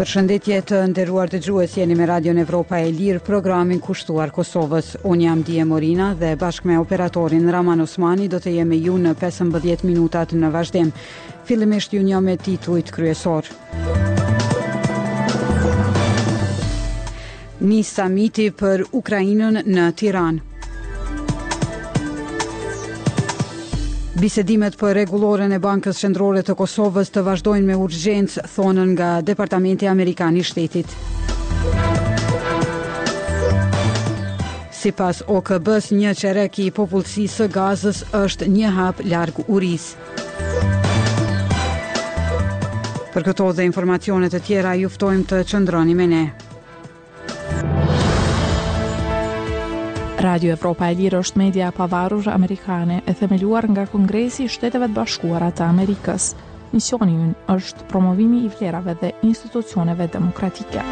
Përshëndetje të nderuar dëgjues jeni me Radion Evropa e Lirë, programin kushtuar Kosovës. Unë jam Die Morina dhe bashkë me operatorin Rrahman Osmani do të jemi me ju në 15 minutat në vazhdim. Fillimisht ju njohim me titujt kryesor. Nis samiti për Ukrainën në Tiranë. Bisedimet për rregulloren e Bankës Qendrore të Kosovës të vazhdojnë me urgjencë, thonë nga Departamenti Amerikan i Shtetit. Sipas OKB-s, një çerek i popullsisë së Gazës është një hap larg urisë. Për këto dhe informacione të tjera, ju ftojmë të qëndroni me ne. Radio Evropa e Lirë është media e pavarur amerikane e themeluar nga Kongresi i Shteteve të Bashkuara të Amerikës. Misioni ynë është promovimi i vlerave dhe institucioneve demokratike.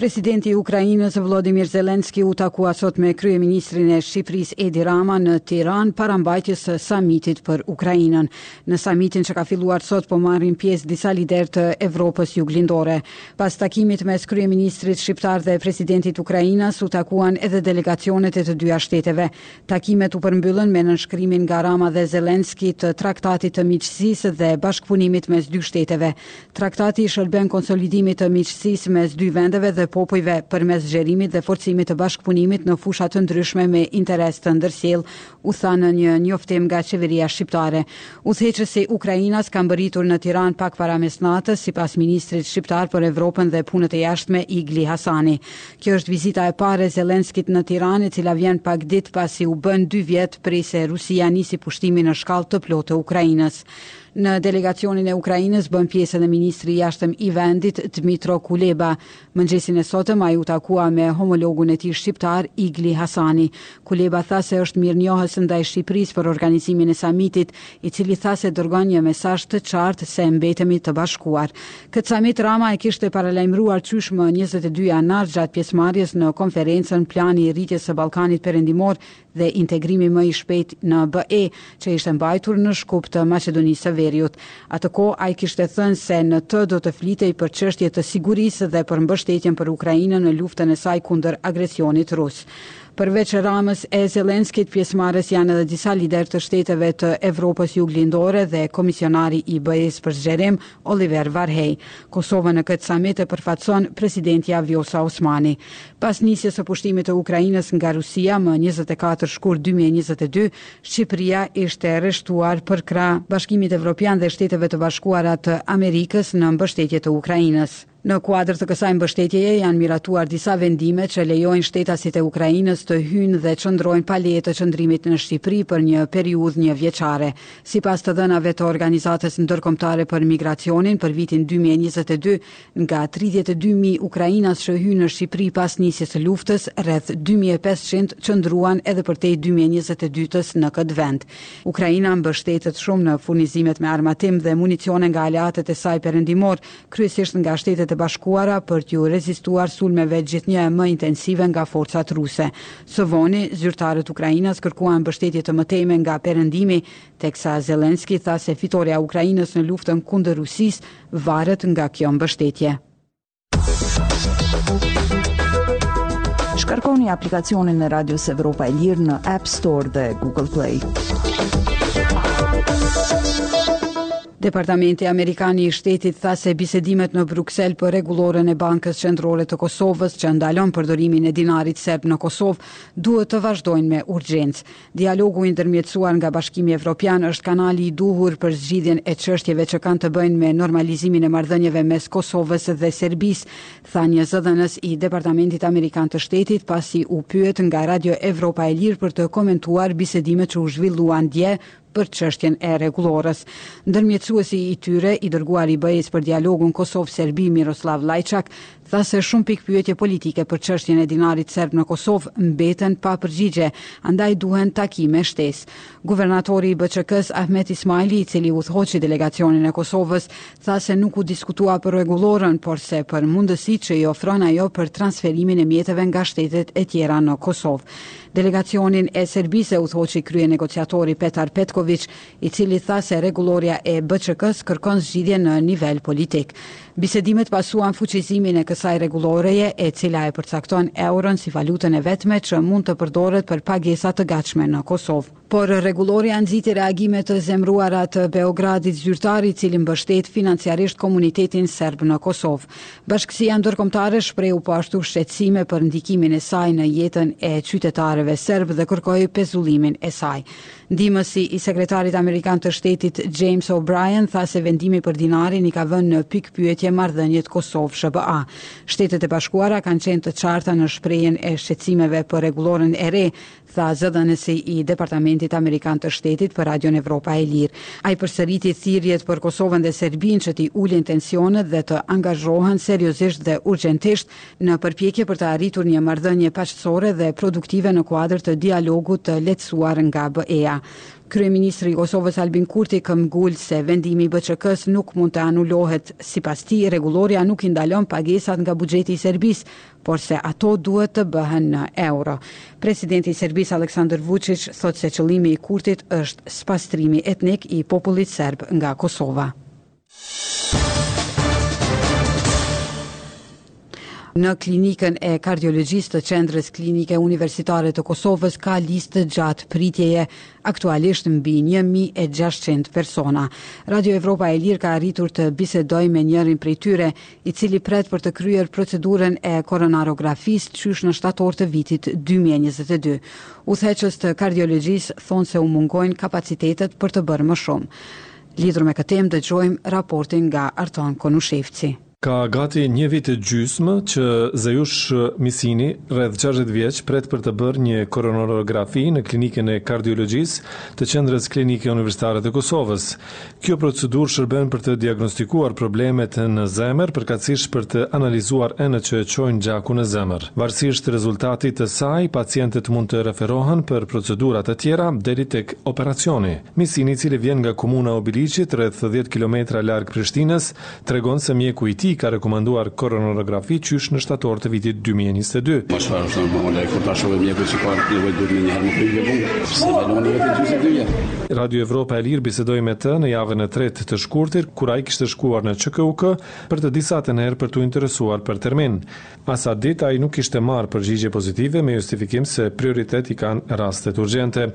Presidenti i Ukrainës Volodymyr Zelensky u takua sot me kryeministrin e Shqipërisë Edi Rama në Tiranë para mbajtjes së samitit për Ukrainën. Në samitin që ka filluar sot po marrin pjesë disa liderë të Evropës Juglindore. Pas takimit mes kryeministrit shqiptar dhe presidentit ukrainas u takuan edhe delegacionet e të dyja shteteve. Takimet u përmbyllën me nënshkrimin nga Rama dhe Zelensky të traktatit të miqësisë dhe bashkëpunimit mes dy shteteve. Traktati i shërben konsolidimit të miqësisë mes dy vendeve dhe popujve përmes zgjerimit dhe forcimit të bashkëpunimit në fusha të ndryshme me interes të ndërsjellë, u tha në një njoftim nga qeveria shqiptare. Udhëheqësi ukrainas ka mbërritur në Tiranë pak para mesnatës, sipas ministrit shqiptar për Evropën dhe Punët e Jashtme, Igli Hasani. Kjo është vizita e parë e Zelenskyt në Tiranë, e cila vjen pak ditë pasi u bënë dy vjet prej se Rusia nisi pushtimin në shkallë të plotë të Ukrainës. Në delegacionin e Ukrainës bën pjesë edhe ministri i Jashtëm i vendit, Dmytro Kuleba. Mëngjesin e sotëm ai u takua me homologun e tij shqiptar, Igli Hasani. Kuleba tha se është mirënjohës ndaj Shqipërisë për organizimin e samitit, i cili tha se dërgon një mesazh të qartë se mbetemi të bashkuar. Këtë samit Rama e kishte paralajmëruar qysh më njëzet e dy janar gjatë pjesëmarrjes në konferencën Plani i rritjes së Ballkanit Perëndimor dhe integrimi më i shpejtë në BE, që ishte mbajtur në Shkup të Maqedonisë së Veriut. Atë kohë ai kishte thënë se në të do të flitej për çështje të sigurisë dhe për mbështetjen për Ukrainën në luftën e saj kundër agresionit rus. Përveç Ramës e Zelenskyt, pjesëmarrës janë edhe disa liderë të shteteve të Evropës Juglindore dhe komisionari i BE-së për zgjerim, Oliver Varhelyi. Kosovën në këtë samit e përfaqëson presidentja Vjosa Osmani. Pas nisjes së pushtimit të Ukrainës nga Rusia më njëzet e katër shkurt dy mijë e njëzet e dy, Shqipëria ishte rreshtuar përkrah Bashkimit Evropian dhe Shteteve të Bashkuara të Amerikës në mbështetje të Ukrainës. Në kuadër të kësaj mbështetjeje janë miratuar disa vendime që lejojnë shtetasit e Ukrainës të hyjnë dhe qëndrojnë pa leje të qëndrimit në Shqipëri për një periudhë njëvjeçare. Sipas të dhënave të Organizatës Ndërkombëtare për Migracionin, për vitin dy mijë e njëzet e dy, Nga tridhjetë e dy mijë ukrainas që hynë në Shqipëri pas nisjes së luftës, rreth dy mijë e pesëqind qëndruan edhe përtej dy mijë e njëzet e dytës në këtë vend. Ukraina mbështetet shumë në furnizimet me armatim dhe municione nga aleatët e saj perëndimorë, kryesisht nga Shtetet e Bashkuara për t'u rezistuar sulmeve gjithnjë e më intensive nga forcat ruse. Së voni, zyrtarët ukrainas kërkuan mbështetje të mëtejshme nga Perëndimi Teksa Zelensky tha se fitorja e Ukrainës në luftën kundër Rusisë varet nga kjo mbështetje. Shkarkoni aplikacionin e Radios Evropa e Lirë në App Store dhe Google Play. Departamenti Amerikan i Shtetit tha se bisedimet në Bruksel për rregulloren e Bankës Qendrore të Kosovës që ndalon përdorimin e dinarit serb në Kosovë duhet të vazhdojnë me urgjencë. Dialogu i ndërmjetësuar nga Bashkimi Evropian është kanali i duhur për zgjidhjen e çështjeve që kanë të bëjnë me normalizimin e marrëdhënieve mes Kosovës dhe Serbisë, tha një zëdhënës i Departamentit Amerikan të Shtetit pasi u pyet nga Radio Evropa e Lirë për të komentuar bisedimet që u zhvilluan dje për çështjen e rregullores. Ndërmjetësuesi i tyre, i dërguari i BE-së për dialogun Kosovë-Serbi Miroslav Lajçak, tha se shumë pikëpyetje politike për çështjen e dinarit serb në Kosovë mbeten pa përgjigje, andaj duhen takime shtesë. Guvernatori i BQK-së, Ahmet Ismaili, i cili udhëhoqi delegacionin e Kosovës, tha se nuk u diskutua për rregulloren, por se për mundësitë që i ofron ajo për transferimin e mjeteve nga shtetet e tjera në Kosovë. Delegacionin e Serbisë e udhëhoqi kryenegociatori Petar Petkoviq, i cili tha se rregullorja e BQK-së kërkon zgjidhje në nivel politik. Bisedimet pasuan fuqizimin e kësaj rregulloreje, e cila e përcakton euron si valutën e vetme që mund të përdoret për pagesa të gatshme në Kosovë. Por rregullorja nxiti reagime të zemëruara të Beogradit zyrtar i cili mbështet financiarisht komunitetin serb në Kosovë. Bashkësia ndërkombëtare shprehu po ashtu shqetësime për ndikimin e saj në jetën e qytetarëve serbë dhe kërkoi pezullimin e saj. Ndihmësi i Sekretarit Amerikan të Shtetit James O'Brien tha se vendimi për dinarin i ka vënë në pikëpyetje marrëdhëniet Kosovë-SHBA. Shtetet e Bashkuara kanë qenë të qarta në shprehjen e shqetësimeve për rregulloren e re, tha zëdhënësi i Departamentit Amerikan të Shtetit për Radion Evropa e Lirë. Ai përsëriti thirrjet për Kosovën dhe Serbinë që t'i ulin tensionet dhe të angazhohen seriozisht dhe urgjentisht Në përpjekje për të arritur një marrëdhënie paqësore dhe produktive në kuadër të dialogut të lehtësuar nga BE-ja. Kryeministri i Kosovës Albin Kurti këmbgul se vendimi i BQK-së nuk mund të anulohet. Sipas tij, rregullorja nuk i ndalon pagesat nga buxheti i Serbisë, por se ato duhet të bëhen në euro. Presidenti i Serbisë Aleksandër Vuçiç thotë se qëllimi i Kurtit është spastrimi etnik i popullit serb nga Kosova. Në klinikën e kardiologjisë të Qendrës Klinike Universitare të Kosovës ka listë të gjatë pritjeje, aktualisht mbi 1600 persona. Radio Evropa e Lirë ka arritur të bisedojë me njërin prej tyre, i cili pret për të kryer procedurën e koronarografisë qysh në shtator të vitit 2022. Udhëheqës të kardiologjisë thonë se u mungojnë kapacitetet për të bërë më shumë. Lidhur me këtë temë dëgjojmë raportin nga Arton Konushevci. Ka gati një vit e gjysmë që Zejush Misini, rreth gjashtëdhjetë vjeç, pret për të bërë një koronarografi në Klinikën e Kardiologjisë të Qendrës Klinike Universitare të Kosovës. Kjo procedurë shërben për të diagnostikuar problemet në zemër, përkatësisht për të analizuar enët që e çojnë gjakun në zemër. Varësisht rezultatit të saj, pacientët mund të referohen për procedura të tjera deri tek operacioni. Misini i cili vjen nga komuna e Obiliqit, rreth dhjetë kilometra larg Prishtinës, tregon se mjeku i tij ka rekomanduar koronografi qysh në shtator të vitit dy mijë e njëzet e dy. Mos fare është normal, mama lei kur ta shohë mjekun që ka nevojë duhet menjëherë më prish me punë, pse me lënë vetë gjysë e dyja. Radio Evropa e Lirë bisedoi me të në javën e tretë të shkurtit, kur ai kishte shkuar në QKUK për të disatën herë për t'u interesuar për termin. Asaj dite ai nuk kishte marrë përgjigje pozitive me justifikim se prioritet i kanë rastet urgjente.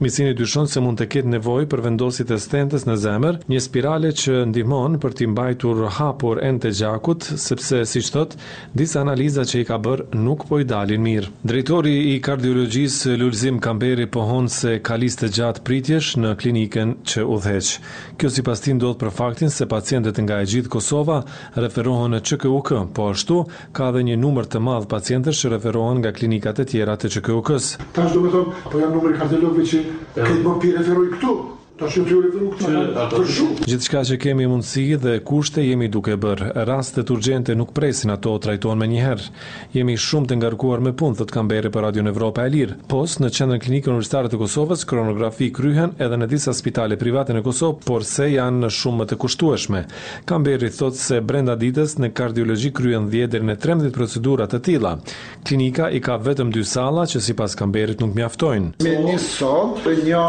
Micini dyshon se mund të ketë nevojë për vendosje të stentës në zemër, një spirale që ndihmon për t'i mbajtur hapur enët e gjakut, sepse siç thotë, disa analiza që i ka bërë nuk po i dalin mirë. Drejtori i kardiologjisë Lulzim Kamberi pohon se ka listë të gjatë pritjesh në klinikën që udhëheq. Kjo sipas tij ndodh për faktin se pacientët nga e gjithë Kosova referohen në QKUK. Po ashtu, ka dhe një numër të madh pacientësh që referohen nga klinikat e tjera të QKUK-së. Tash domethënë, po janë numri i kardiologëve që këtë mund t'i referojë këtu, tash janë të ju referu këtu, na kanë përshu. Gjithçka që kemi mundësi dhe kushte jemi duke bërë. Rastet urgjente nuk presin, ato trajtohen menjëherë. Jemi shumë të ngarkuar me punë, thotë Kamberi për Radion Evropa e Lirë. Pos në Qendrën Klinike Universitare të Kosovës, koronografi kryhen edhe në disa spitale private në Kosovë, porse janë shumë më të kushtueshme. Kamberi thotë se brenda ditës në kardiologji kryhen dhjetë deri në trembëdhjetë procedura të tilla. Klinika i ka vetëm dy salla që sipas Kamberit nuk mjaftojnë. Me një sallë të një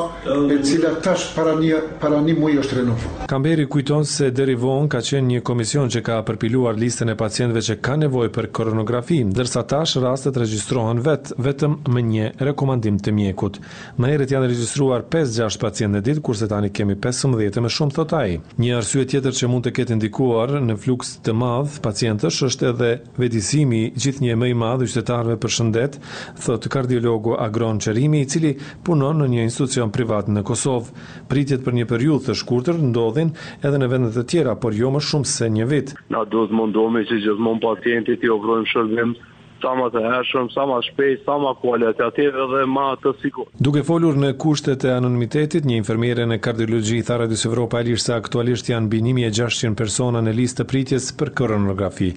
e cila tash para një para një muaj është renovuar. Kamberi kujton se deri vonë ka qenë një komision që ka përpiluar listën e pacientëve që kanë nevojë për koronografi, ndërsa tash rastet regjistrohen vetë vetëm me një rekomandim të mjekut. Më herët janë regjistruar pesë-gjashtë pacientë në ditë, kurse tani kemi pesëmbëdhjetë e më shumë, thotë ai. Një arsye tjetër që mund të ketë ndikuar në fluks të madh pacientësh është edhe vetëdijësimi gjithnjë e më i madh i qytetarëve për shëndet, thotë kardiologu Agron Çerimi, i cili punon në një institucion privat në Kosovë. Pritjet për një periudhë të shkurtër ndodhin edhe në vende të tjera, por jo më shumë se një vit. Na duhet të mundohemi që gjithmonë pacientit t'i ofrojmë shërbim Sa ma të hershëm, sa ma shpejt, sa ma kualitativ edhe ma të sigurt. Duke folur në kushtet e anonimitetit, një infermiere në kardiologji i tha Radios Evropa e Lirë se aktualisht janë mbi një mijë e gjashtëqind persona në listë të pritjes për koronografi.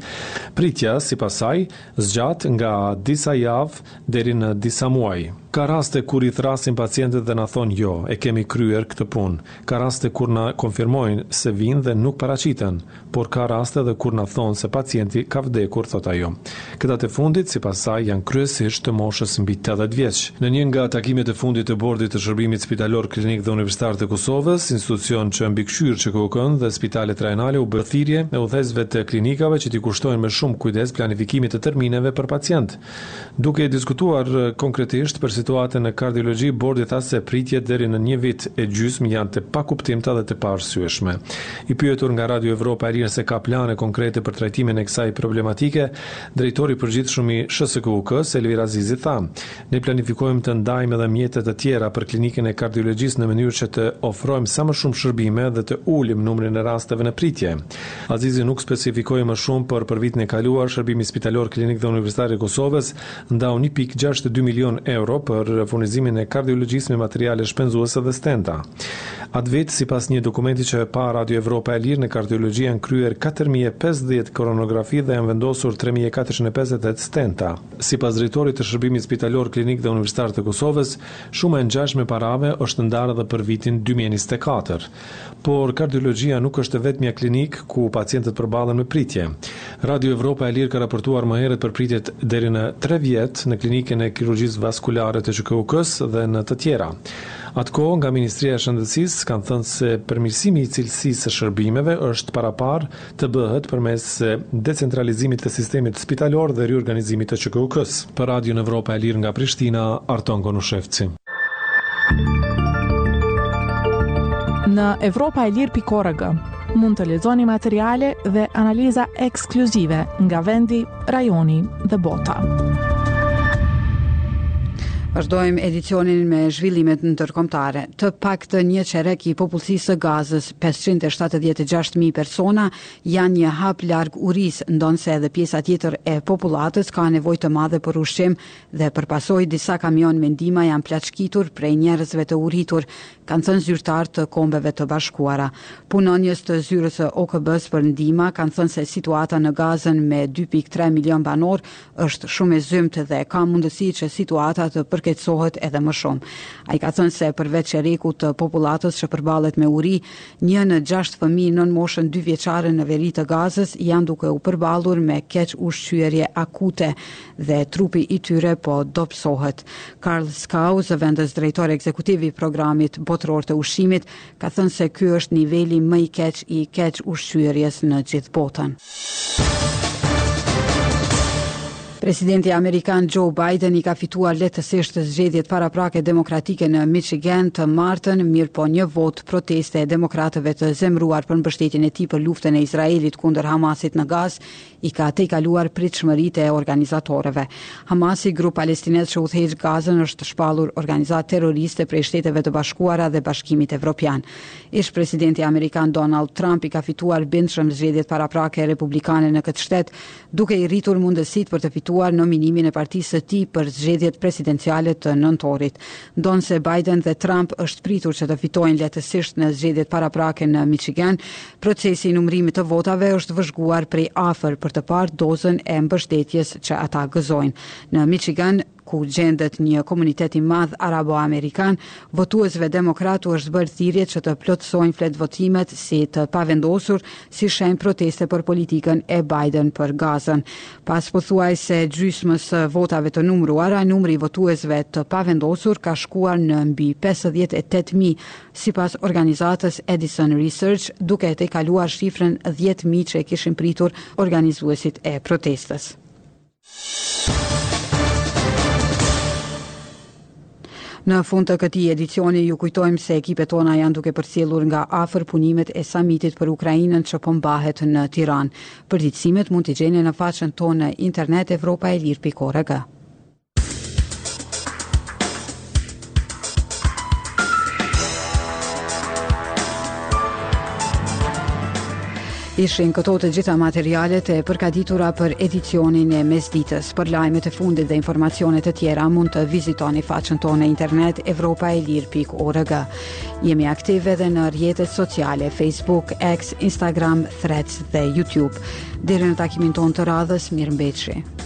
Pritja, sipas saj, zgjat nga disa javë deri në disa muaj. Ka raste kur i thrasim pacientët dhe na thonë jo, e kemi kryer këtë punë. Ka raste kur na konfirmojnë se vijnë dhe nuk paraqiten. Por ka raste edhe kur na thonë se pacienti ka vdekur, thotë ajo. Këta të fundit, sipas saj, janë kryesisht të moshës mbi tetëdhjetë vjeç. Në një nga takimet e fundit të Bordit të Shërbimit Spitalor Klinik dhe Universitar të Kosovës, institucion që mbikëqyr QKUK-në dhe spitalet rajonale iu bë thirrje udhëheqësve të klinikave që t'i kushtojnë më shumë kujdes planifikimit të termineve për pacientë. Duke diskutuar konkretisht për situatën në kardiologji, bordi tha se pritjet deri në një vit e gjysmë janë të pakuptimta dhe të paarsyeshme. I pyetur nga Radio Evropa e Lirë se a ka plane konkrete për trajtimin e kësaj problematike, drejtori i përgjithshëm i SHSKUK-së, Elvir Azizi tha, Ne planifikojmë të ndajmë edhe mjete të tjera për Klinikën e Kardiologjisë në mënyrë që të ofrojmë sa më shumë shërbime dhe të ulim numrin e rasteve në pritje. Azizi nuk specifikoi më shumë, por për vitin e kaluar, Shërbimi Spitalor Klinik dhe Universitar i Kosovës ndau një pikë gjashtë e dy milionë euro për furnizimin e kardiologjisë me materiale shpenzuese dhe stenta. Atë vit, sipas një dokumenti që e pa Radio Evropa e Lirë, në kardiologji janë kryer katër mijë e pesëdhjetë koronarografi dhe janë vendosur tre mijë e katërqind e pesëdhjetë e tetë stenta. Sipas drejtorit të Shërbimit Spitalor Klinik dhe Universitar të Kosovës, shumë e ngjashme e parave është ndarë edhe për vitin dy mijë e njëzet e katër. Por kardiologjia nuk është e vetmja klinikë ku pacientët përballen me pritje. Radio Evropa e Lirë ka raportuar më herët për pritjet deri në tre vjet në Klinikën e Kirurgjisë Vaskulare të QKUK-së dhe në të tjera. Atë kohë, nga Ministria e Shëndetësisë kanë thënë se përmirësimi i cilësisë së shërbimeve është paraparë të bëhet përmes decentralizimit të sistemit spitalor dhe riorganizimit të QKUK-së. Për Radion Evropa e Lirë nga Prishtina, Arton Konushevci. Në evropaelire pikë org mund të lexoni materiale dhe analiza ekskluzive nga vendi, rajoni dhe bota. Vazhdojmë edicionin me zhvillimet ndërkombëtare. Të paktën një çerek i popullsisë së Gazës Pesëqind e shtatëdhjetë e gjashtë mijë persona janë një hap larg urisë, ndonëse edhe pjesa tjetër e popullatës ka nevojë të madhe për ushqim dhe për pasojë disa kamionë me ndihma janë plaçkitur prej njerëzve të uritur, kanë thënë zyrtarë të Kombeve të Bashkuara. Punonjës të Zyrës së OKB-së për Ndihma kanë thënë se situata në Gazën me dy pikë tre milionë banorë është shumë e zymtë dhe ka mundësi që situata të përkeqësohet edhe më shumë. Ai ka thënë se përveç çerekut të popullatës që përballet me uri, një në gjashtë fëmijë nën moshën dyvjeçare në veri të Gazës janë duke u përballur me kequshqyerje akute dhe trupi i tyre po dobësohet. Karl Skau, zëvendësdrejtor ekzekutiv i programit botëror të ushqimit, ka thënë se ky është niveli më i keq i kequshqyerjes në gjithë botën. Presidenti amerikan Joe Biden i ka fituar lehtësisht zgjedhjet paraprake demokratike në Michigan të martën, mirëpo një votë proteste e demokratëve të zemëruar për mbështetjen e tij për luftën e Izraelit kundër Hamasit në Gazë, i ka tejkaluar pritshmëritë e organizatorëve. Hamasi, grup palestinez që udhëheq Gazën, është shpallur organizatë terroriste prej Shteteve të Bashkuara dhe Bashkimit Evropian. Ish-presidenti amerikan Donald Trump i ka fituar bindshëm zgjedhjet paraprake republikane në këtë shtet, duke i rritur mundësitë për të fituar nominimin e partisë së tij për zgjedhjet presidenciale të nëntorit. Ndonëse Biden dhe Trump është pritur që të fitojnë lehtësisht në zgjedhjet paraprake në Michigan, procesi i numërimit të votave është vëzhguar prej afër për të parë dozën e mbështetjes që ata gëzojnë. Në Michigan, ku gjendet një komunitet i madh arabo-amerikan, votuesve demokratë u është bërë thirrje që të plotësojnë fletëvotimet si të pavendosur, si shenjë proteste për politikën e Biden për Gazën. Pas pothuajse gjysmës së votave të numëruara, numri i votuesve të pavendosur ka shkuar në mbi pesëdhjetë e tetë mijë, sipas organizatës Edison Research, duke e tejkaluar shifrën dhjetë mijë që e kishin pritur organizuesit e protestës. Në fund të këtij edicioni ju kujtojmë se ekipet tona janë duke përcjellur nga afër punimet e samitit për Ukrainën që po mbahet në Tiranë. Përditësimet mund t'i gjeni në faqen tonë në internet evropaelire.org. Ishin këto të gjitha materialet e përgatitura për edicionin e mesditës. Për lajmet e fundit dhe informacione të tjera mund të vizitoni faqen tonë në internet evropaelire.org. Jemi aktivë edhe në rjetet sociale Facebook, X, Instagram, Threads dhe YouTube. Deri në takimin tonë të radhës, mirë mbetshi.